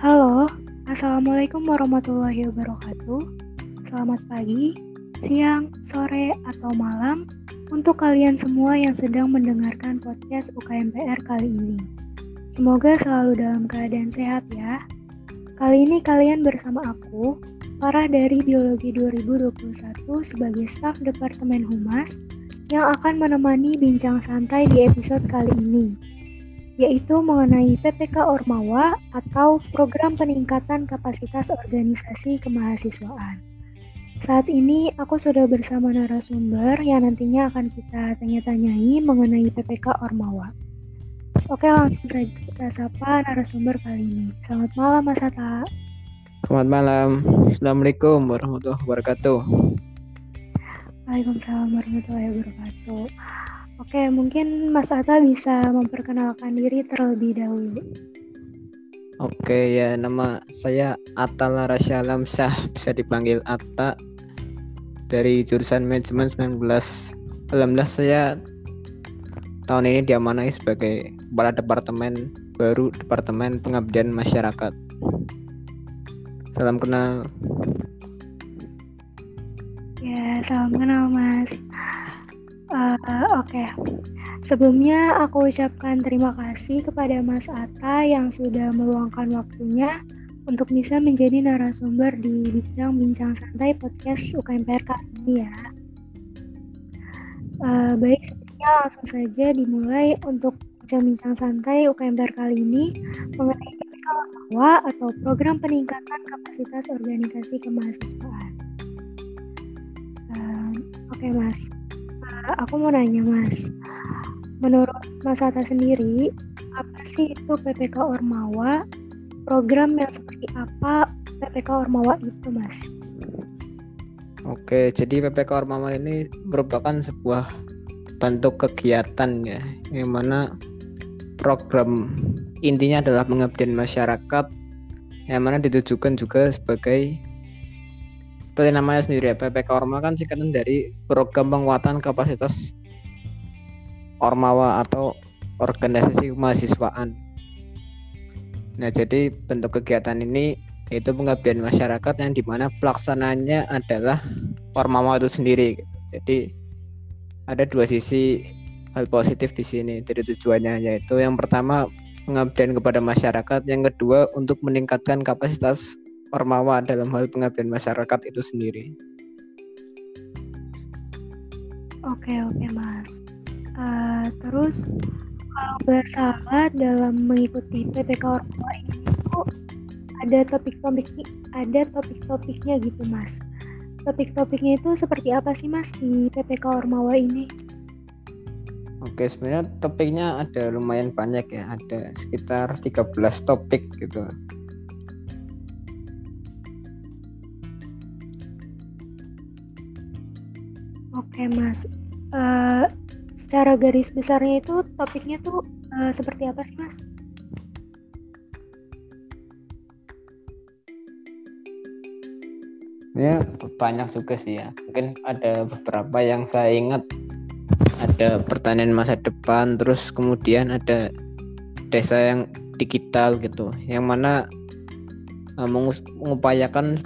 Halo, Assalamualaikum warahmatullahi wabarakatuh. Selamat pagi, siang, sore, atau malam untuk kalian semua yang sedang mendengarkan podcast UKMPR kali ini. Semoga selalu dalam keadaan sehat ya. Kali ini kalian bersama aku, Farah dari Biologi 2021 sebagai staf Departemen Humas yang akan menemani bincang santai di episode kali ini yaitu mengenai PPK Ormawa atau Program Peningkatan Kapasitas Organisasi Kemahasiswaan. Saat ini aku sudah bersama narasumber yang nantinya akan kita tanya-tanyai mengenai PPK Ormawa. Oke langsung saja kita sapa narasumber kali ini. Selamat malam Mas Atta. Selamat malam. Assalamualaikum warahmatullahi wabarakatuh. Waalaikumsalam warahmatullahi wabarakatuh. Oke, mungkin Mas Atta bisa memperkenalkan diri terlebih dahulu. Oke ya, nama saya Atta Larasya Lamsah, bisa dipanggil Atta dari jurusan manajemen 19. Alhamdulillah saya tahun ini diamanai sebagai kepala departemen baru Departemen Pengabdian Masyarakat. Salam kenal. Ya, salam kenal Mas. Uh, Oke, okay. sebelumnya aku ucapkan terima kasih kepada Mas Atta yang sudah meluangkan waktunya untuk bisa menjadi narasumber di bincang-bincang santai podcast UKMPR kali ini ya. Uh, baik, sebelumnya langsung saja dimulai untuk bincang-bincang santai UKMPR kali ini mengenai PPK atau Program Peningkatan Kapasitas Organisasi Kemahasiswaan. Uh, Oke okay, Mas, aku mau nanya Mas, menurut Mas Atta sendiri, apa sih itu PPK Ormawa? Program yang seperti apa PPK Ormawa itu Mas? Oke, jadi PPK Ormawa ini merupakan sebuah bentuk kegiatan ya, yang mana program intinya adalah pengabdian masyarakat yang mana ditujukan juga sebagai seperti namanya sendiri ya PPK Orma kan singkatan dari program penguatan kapasitas Ormawa atau organisasi kemahasiswaan. Nah jadi bentuk kegiatan ini itu pengabdian masyarakat yang di mana pelaksananya adalah Ormawa itu sendiri. Jadi ada dua sisi hal positif di sini dari tujuannya yaitu yang pertama pengabdian kepada masyarakat, yang kedua untuk meningkatkan kapasitas Ormawa dalam hal pengabdian masyarakat itu sendiri. Oke oke mas. Uh, terus kalau nggak salah dalam mengikuti PPK Ormawa itu ada topik-topik ada topik-topiknya gitu mas. Topik-topiknya itu seperti apa sih mas di PPK Ormawa ini? Oke, sebenarnya topiknya ada lumayan banyak ya, ada sekitar 13 topik gitu. Oke Mas, uh, secara garis besarnya itu topiknya tuh uh, seperti apa sih Mas? Ya banyak juga sih ya. Mungkin ada beberapa yang saya ingat. Ada pertanian masa depan, terus kemudian ada desa yang digital gitu, yang mana uh, mengupayakan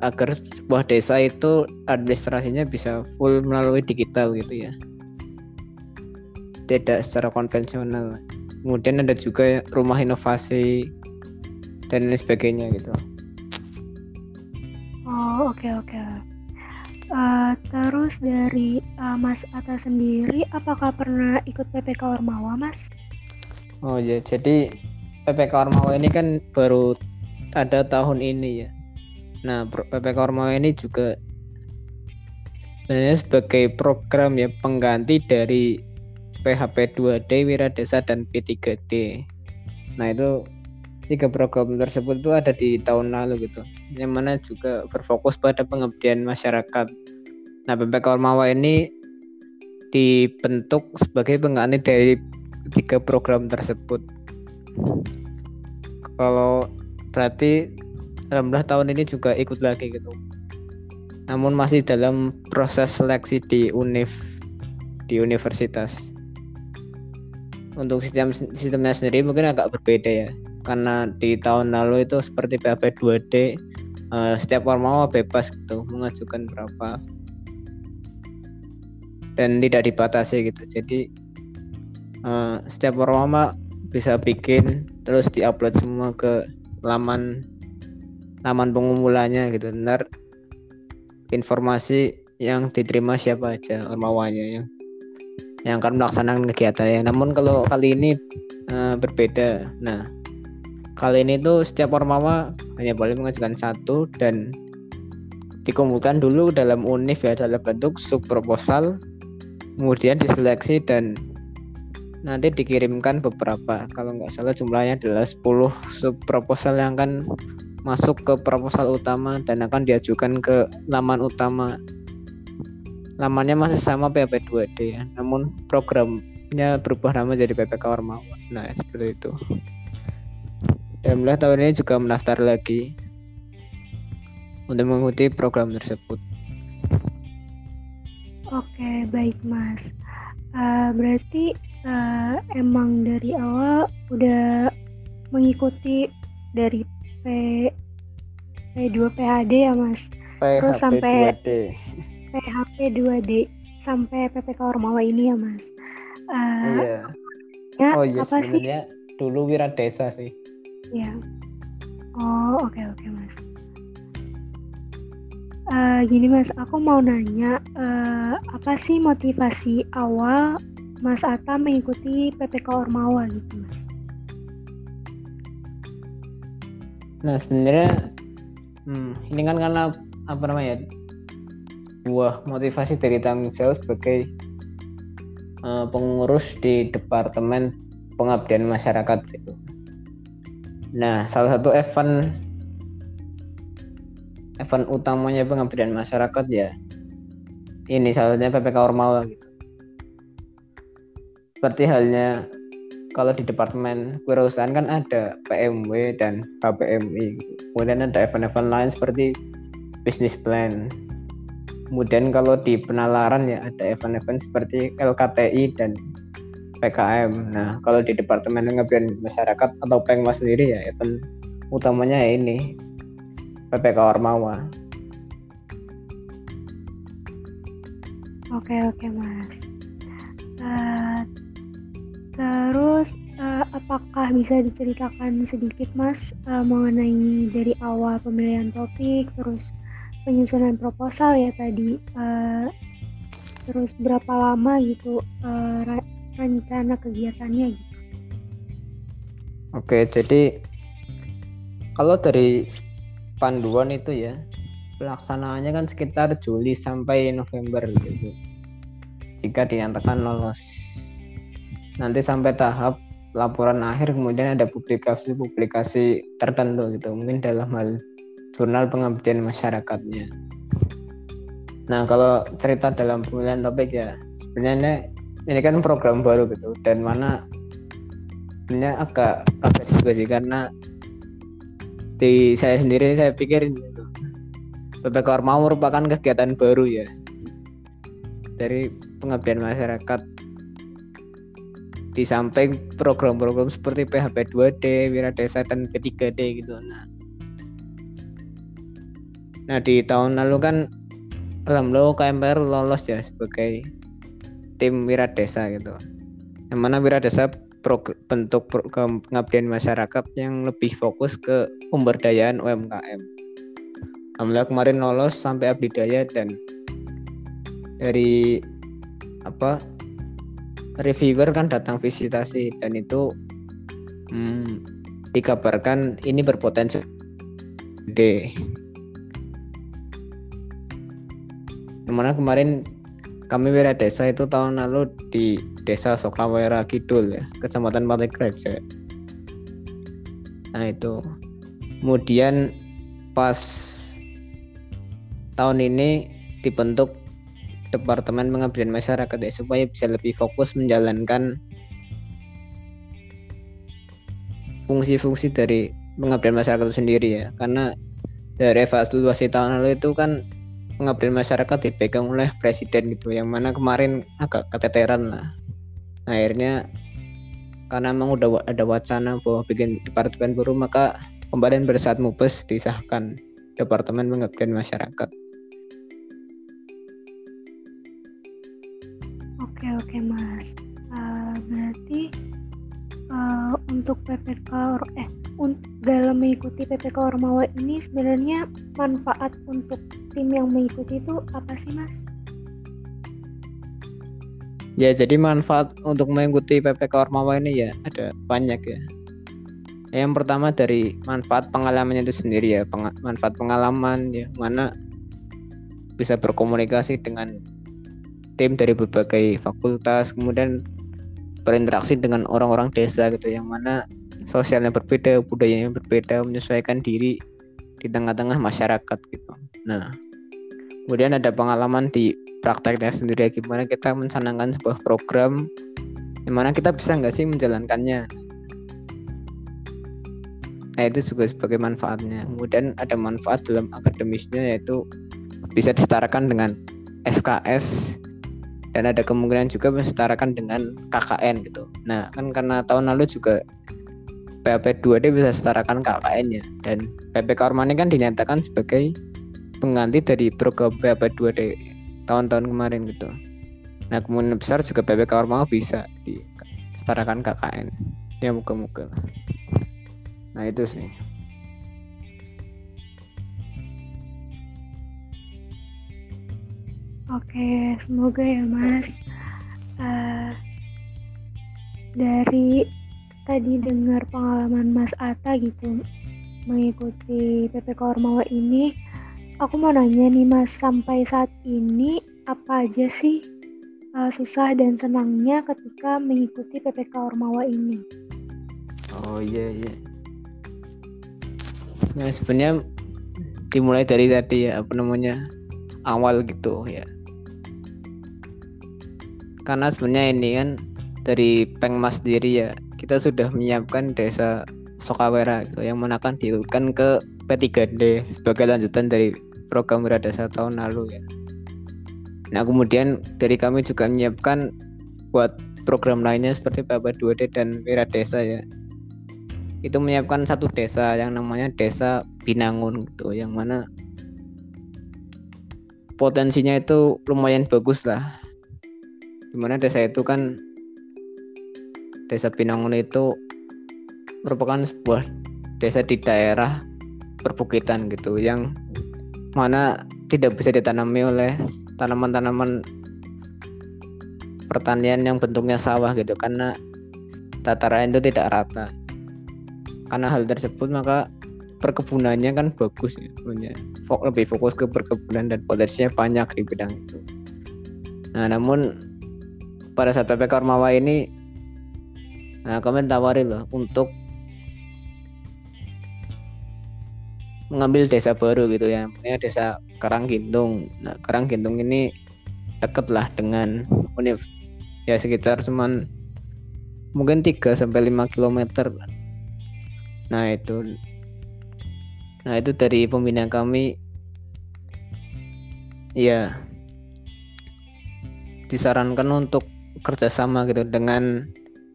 agar sebuah desa itu administrasinya bisa full melalui digital gitu ya. Tidak secara konvensional. Kemudian ada juga rumah inovasi dan lain sebagainya gitu. Oh oke okay, oke. Okay. uh, terus dari uh, Mas Atta sendiri apakah pernah ikut PPK Ormawa Mas? Oh ya jadi PPK Ormawa ini kan baru ada tahun ini ya Nah, PPK Ormawa ini juga sebenarnya sebagai program ya pengganti dari PHP 2D, Wiradesa dan P3D. Nah, itu tiga program tersebut itu ada di tahun lalu gitu. Yang mana juga berfokus pada pengabdian masyarakat. Nah, PPK Ormawa ini dibentuk sebagai pengganti dari tiga program tersebut. Kalau berarti alhamdulillah tahun ini juga ikut lagi gitu. Namun masih dalam proses seleksi di univ di universitas. Untuk sistem sistemnya sendiri mungkin agak berbeda ya. Karena di tahun lalu itu seperti PHP 2D uh, setiap ormawa bebas gitu mengajukan berapa. Dan tidak dibatasi gitu. Jadi uh, setiap ormawa bisa bikin terus diupload semua ke laman laman pengumpulannya gitu. Ntar informasi yang diterima siapa aja ormawanya yang yang akan melaksanakan kegiatannya. Namun kalau kali ini uh, berbeda. Nah kali ini tuh setiap ormawa hanya boleh mengajukan satu dan dikumpulkan dulu dalam univ ya dalam bentuk sub proposal kemudian diseleksi dan nanti dikirimkan beberapa. Kalau nggak salah jumlahnya adalah 10 sub proposal yang akan masuk ke proposal utama dan akan diajukan ke laman utama lamannya masih sama PHP 2D ya namun programnya berubah nama jadi PPK Ormawa nah seperti itu dan mulai tahun ini juga mendaftar lagi untuk mengikuti program tersebut. Oke, baik Mas. Uh, berarti uh, emang dari awal udah mengikuti dari P P2 PHD ya Mas. PHP Terus sampai 2D. PHP 2D sampai PPK Ormawa ini ya Mas. Uh, iya. Ya, oh iya apa sih? dulu Wira Desa sih. Ya. Oh, oke okay, oke, okay, Mas. Uh, gini Mas, aku mau nanya uh, apa sih motivasi awal Mas Ata mengikuti PPK Ormawa gitu, Mas? Nah, sebenarnya hmm, ini kan karena apa namanya? buah motivasi dari tanggung jawab sebagai uh, pengurus di Departemen Pengabdian Masyarakat gitu. Nah, salah satu event event utamanya pengabdian masyarakat ya ini salah satunya PPK Ormawa gitu. Seperti halnya kalau di departemen kewirausahaan kan ada PMW dan KPMI. Kemudian ada event-event lain seperti business plan. Kemudian kalau di penalaran ya ada event-event seperti LKTI dan PKM. Nah, kalau di Departemen Pengabdian Masyarakat atau Pengmas sendiri ya event utamanya ya ini PPK Ormawa. Oke oke mas. Uh, terus uh, apakah bisa diceritakan sedikit mas uh, mengenai dari awal pemilihan topik, terus penyusunan proposal ya tadi, uh, terus berapa lama gitu uh, rencana kegiatannya gitu. Oke, jadi kalau dari panduan itu ya pelaksanaannya kan sekitar Juli sampai November gitu. Jika dinyatakan lolos. Nanti sampai tahap laporan akhir kemudian ada publikasi-publikasi tertentu gitu. Mungkin dalam hal jurnal pengabdian masyarakatnya. Nah, kalau cerita dalam pemilihan topik ya sebenarnya ini kan program baru gitu dan mana sebenarnya agak kaget juga sih karena di saya sendiri saya pikir gitu. PPK Ormawa merupakan kegiatan baru ya dari pengabdian masyarakat di samping program-program seperti PHP 2D, Wira Desa dan P3D gitu. Nah, nah di tahun lalu kan alhamdulillah KMPR lolos ya sebagai tim Wira Desa gitu. Yang mana Wira Desa bentuk pro, pengabdian masyarakat yang lebih fokus ke pemberdayaan UMKM. Alhamdulillah kemarin lolos sampai abdi daya dan dari apa reviewer kan datang visitasi dan itu hmm, dikabarkan ini berpotensi D. Ke mana kemarin kami Wira Desa itu tahun lalu di Desa Sokawera Kidul ya, Kecamatan Pantai Kreja. Nah itu. Kemudian pas tahun ini dibentuk Departemen Pengabdian Masyarakat ya supaya bisa lebih fokus menjalankan fungsi-fungsi dari pengabdian masyarakat itu sendiri ya. Karena dari evaluasi tahun lalu itu kan pengabdian masyarakat dipegang oleh presiden gitu yang mana kemarin agak keteteran lah. Nah, akhirnya karena memang udah ada wacana bahwa bikin departemen baru maka kemarin pada saat mubes disahkan departemen pengabdian masyarakat untuk PPK eh untuk dalam mengikuti PPK Ormawa ini sebenarnya manfaat untuk tim yang mengikuti itu apa sih mas? Ya, jadi manfaat untuk mengikuti PPK Ormawa ini ya ada banyak ya. Yang pertama dari manfaat pengalamannya itu sendiri ya, peng manfaat pengalaman ya, mana bisa berkomunikasi dengan tim dari berbagai fakultas, kemudian berinteraksi dengan orang-orang desa gitu, yang mana sosialnya berbeda, budayanya berbeda, menyesuaikan diri di tengah-tengah masyarakat gitu. Nah, kemudian ada pengalaman di prakteknya sendiri gimana kita mencanangkan sebuah program gimana kita bisa nggak sih menjalankannya nah itu juga sebagai manfaatnya kemudian ada manfaat dalam akademisnya yaitu bisa disetarakan dengan SKS dan ada kemungkinan juga disetarakan dengan KKN gitu. Nah kan karena tahun lalu juga PAP 2D bisa setarakan KKN-nya dan PPK Ormani kan dinyatakan sebagai pengganti dari program PAP 2D tahun-tahun kemarin gitu. Nah kemungkinan besar juga PPK Ormawa bisa disetarakan KKN ya muka-muka nah itu sih Oke, semoga ya Mas. Uh, dari tadi dengar pengalaman Mas Ata gitu mengikuti PPK Ormawa ini, Aku mau nanya nih Mas, sampai saat ini apa aja sih uh, susah dan senangnya ketika mengikuti PPK Ormawa ini? Oh iya iya. Nah sebenarnya dimulai dari tadi ya apa namanya awal gitu ya. Karena sebenarnya ini kan dari Pengmas sendiri ya kita sudah menyiapkan desa Sokawera gitu, yang mana akan diurutkan ke P3D sebagai lanjutan dari program Wiradasa tahun lalu ya. Nah kemudian dari kami juga menyiapkan buat program lainnya seperti Bapak 2D dan Wiradesa ya. Itu menyiapkan satu desa yang namanya Desa Binangun gitu, yang mana potensinya itu lumayan bagus lah. Di mana desa itu kan Desa Binangun itu merupakan sebuah desa di daerah perbukitan gitu yang mana tidak bisa ditanami oleh tanaman-tanaman pertanian yang bentuknya sawah gitu karena tataran itu tidak rata. Karena hal tersebut maka perkebunannya kan bagus ya lebih fokus ke perkebunan dan potensinya banyak di bidang itu. Nah namun pada saat PPK Ormawa ini nah kami tawari loh untuk mengambil desa baru gitu ya namanya desa Karanggintung nah Karanggintung ini dekat lah dengan Univ ya sekitar cuman mungkin 3 sampai 5 km nah itu nah itu dari pembinaan kami. Ya disarankan untuk kerjasama gitu dengan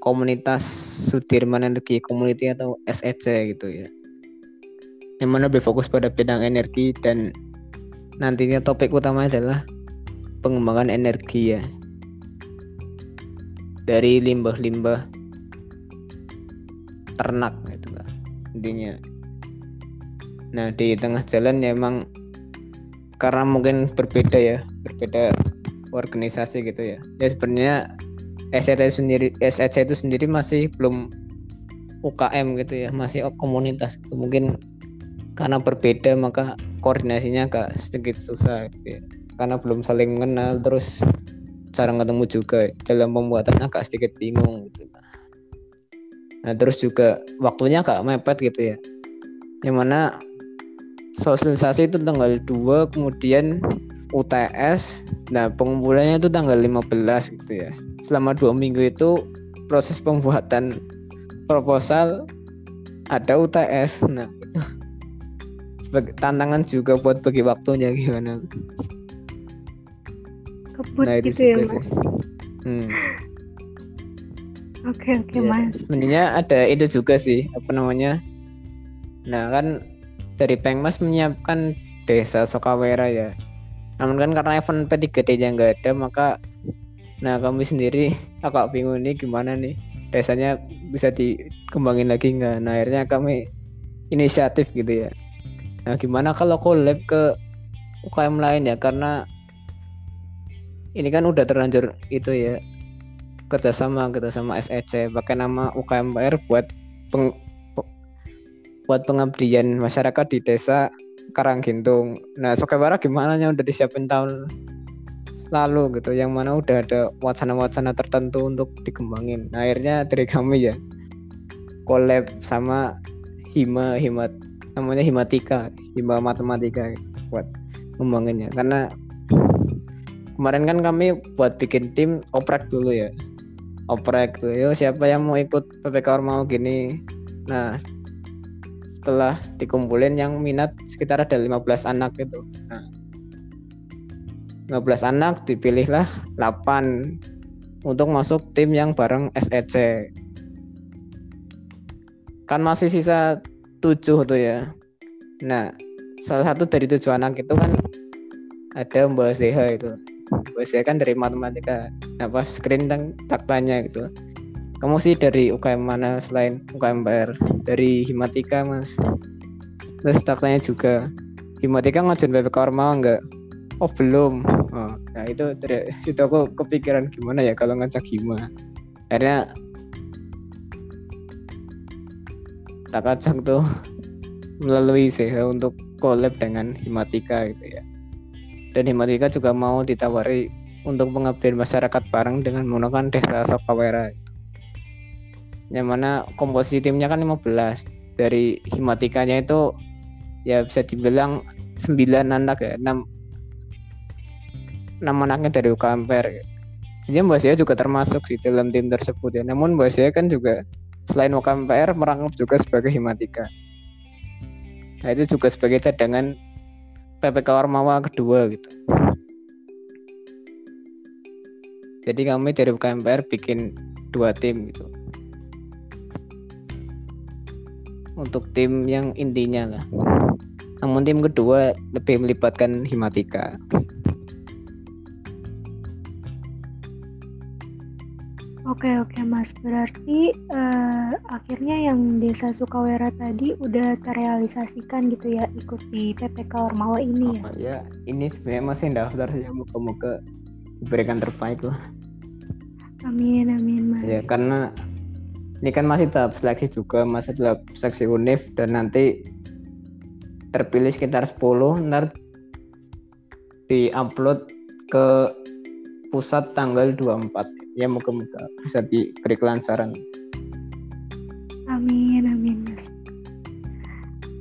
komunitas Sudirman Energi Community atau SEC gitu ya. Yang mana lebih fokus pada bidang energi dan nantinya topik utama adalah pengembangan energi ya. Dari limbah-limbah ternak gitu lah intinya. Nah di tengah jalan ya emang karena mungkin berbeda ya berbeda organisasi gitu ya. Ya sebenarnya SET sendiri SEC itu sendiri masih belum UKM gitu ya masih komunitas mungkin karena berbeda maka koordinasinya agak sedikit susah gitu ya. karena belum saling mengenal terus jarang ketemu juga. Dalam pembuatan agak sedikit bingung gitu. Nah terus juga waktunya agak mepet gitu ya. Yang mana sosialisasi itu tanggal 2 kemudian UTS nah pengumpulannya itu tanggal 15 gitu ya. Selama dua minggu itu proses pembuatan proposal ada UTS nah sebagai tantangan juga buat bagi waktunya gimana. Kebut nah, gitu ya mas? Hmm. Oke oke Ya, mas. sebenarnya ada itu juga sih apa namanya? Nah kan dari Pengmas menyiapkan desa Sokawera ya namun kan karena event P3D nya nggak ada maka nah kami sendiri agak bingung nih gimana nih desanya bisa dikembangin lagi nggak? Nah akhirnya kami inisiatif gitu ya. Nah gimana kalau collab ke UKM lain ya? Karena ini kan udah terlanjur itu ya kerjasama kerjasama SEC pakai nama UKMPR buat peng, pe- buat pengabdian masyarakat di desa Karanggintung. Nah, Sokewara gimana nya udah disiapin tahun lalu gitu, yang mana udah ada wacana-wacana tertentu untuk dikembangin. Nah, akhirnya dari kami ya collab sama Hima Himat namanya Himatika, Hima Matematika buat ngembanginnya. Karena kemarin kan kami buat bikin tim oprek dulu ya oprek tuh yo siapa yang mau ikut PPK Ormau gini nah setelah dikumpulin yang minat sekitar ada 15 anak gitu nah. 15 anak dipilihlah 8 untuk masuk tim yang bareng SEC kan masih sisa 7 tuh ya. Nah salah satu dari tujuh anak itu kan ada Mbak Zeha itu. Mbak Zeha kan dari matematika apa screen dan taktanya gitu kamu sih dari UKM mana selain UKM PR dari Himatika mas. Terus taktanya juga Himatika ngajuin PPK Ormawa enggak? Oh belum. Oh, nah itu dari situ aku kepikiran gimana ya kalau ngajak Hima. Akhirnya tak ajak tuh. Melalui Zeha untuk collab dengan Himatika gitu ya. Dan Himatika juga mau ditawari untuk pengabdian masyarakat bareng dengan menggunakan desa Sokawera yang mana komposisi timnya kan 15 dari Himatikanya itu ya bisa dibilang 9 anak ya 6 6 anaknya dari UKMPR jadi Mbak Sia juga termasuk di dalam tim tersebut ya namun Mbak Sia kan juga selain UKMPR merangkap juga sebagai Himatika nah itu juga sebagai cadangan PPK Ormawa kedua gitu. Jadi kami dari UKMPR bikin dua tim gitu. Untuk tim yang intinya lah. Namun tim kedua lebih melibatkan Himatika. Oke oke mas, berarti eh, akhirnya yang desa Sukawera tadi udah terrealisasikan gitu ya ikut di PPK Ormawa ini ya. Oh, ya, ini sebenarnya masih daftar sih moga-moga diberikan terbaik lah. Amin amin mas. Ya karena ini kan masih tahap seleksi juga, masih tahap seleksi univ dan nanti terpilih sekitar 10 ntar di-upload ke pusat tanggal 24 ya moga-moga bisa diberi kelancaran Amin amin mas.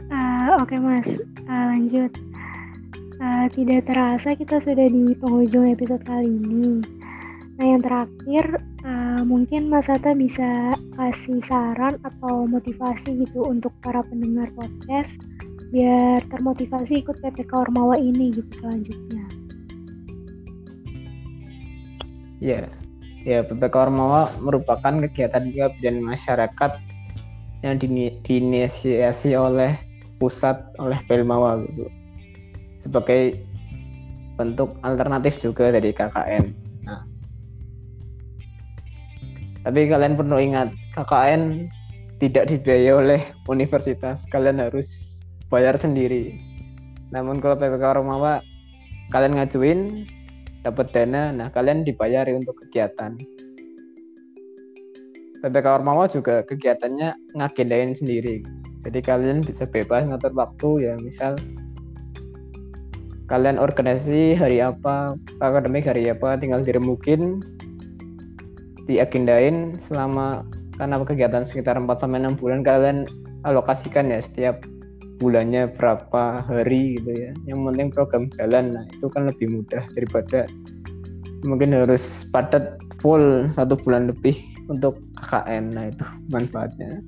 Eh, Oke mas, Eh, lanjut. Eh, tidak terasa kita sudah di penghujung episode kali ini. Nah yang terakhir eh, mungkin Mas Hatta bisa kasih saran atau motivasi gitu untuk para pendengar podcast biar termotivasi ikut PPK Ormawa ini gitu selanjutnya. ya ya PPK Ormawa merupakan kegiatan pengabdian masyarakat yang diinisiasi oleh pusat oleh Pelmawa gitu sebagai bentuk alternatif juga dari KKN. Tapi kalian perlu ingat KKN tidak dibiayai oleh universitas, kalian harus bayar sendiri. Namun kalau PPK Ormawa kalian ngajuin dapat dana, nah kalian dibayari untuk kegiatan. PPK Ormawa juga kegiatannya ngagendain sendiri. Jadi kalian bisa bebas ngatur waktu ya, misal kalian organisasi hari apa, akademik hari apa, tinggal diremukin, diagendain selama karena kegiatan sekitar 4 sampai 6 bulan kalian alokasikan ya setiap bulannya berapa hari gitu ya. Yang penting program jalan, nah itu kan lebih mudah daripada mungkin harus padat full satu bulan lebih untuk KKN. Nah itu manfaatnya.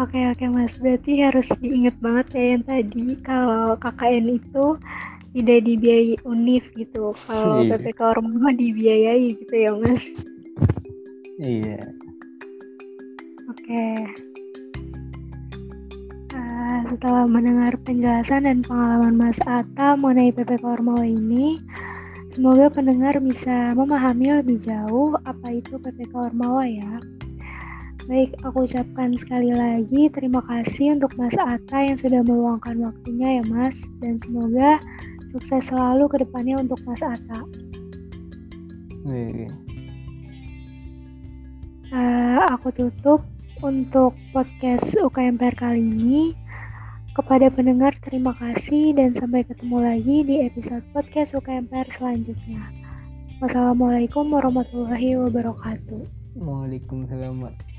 Oke oke mas, berarti harus diingat banget ya yang tadi kalau KKN itu tidak dibiayai UNIF gitu. Kalau Iya. PPK Ormawa dibiayai gitu ya, Mas. Iya. Oke. Eh, setelah mendengar penjelasan dan pengalaman Mas Atta mengenai PPK Ormawa ini, semoga pendengar bisa memahami lebih jauh apa itu PPK Ormawa ya. Baik, aku ucapkan sekali lagi terima kasih untuk Mas Atta yang sudah meluangkan waktunya ya Mas, dan semoga sukses selalu ke depannya untuk Mas Atta. Eh, aku tutup untuk podcast UKMPR kali ini. Kepada pendengar, terima kasih dan sampai ketemu lagi di episode podcast UKMPR selanjutnya. Wassalamualaikum warahmatullahi wabarakatuh. Waalaikumsalam.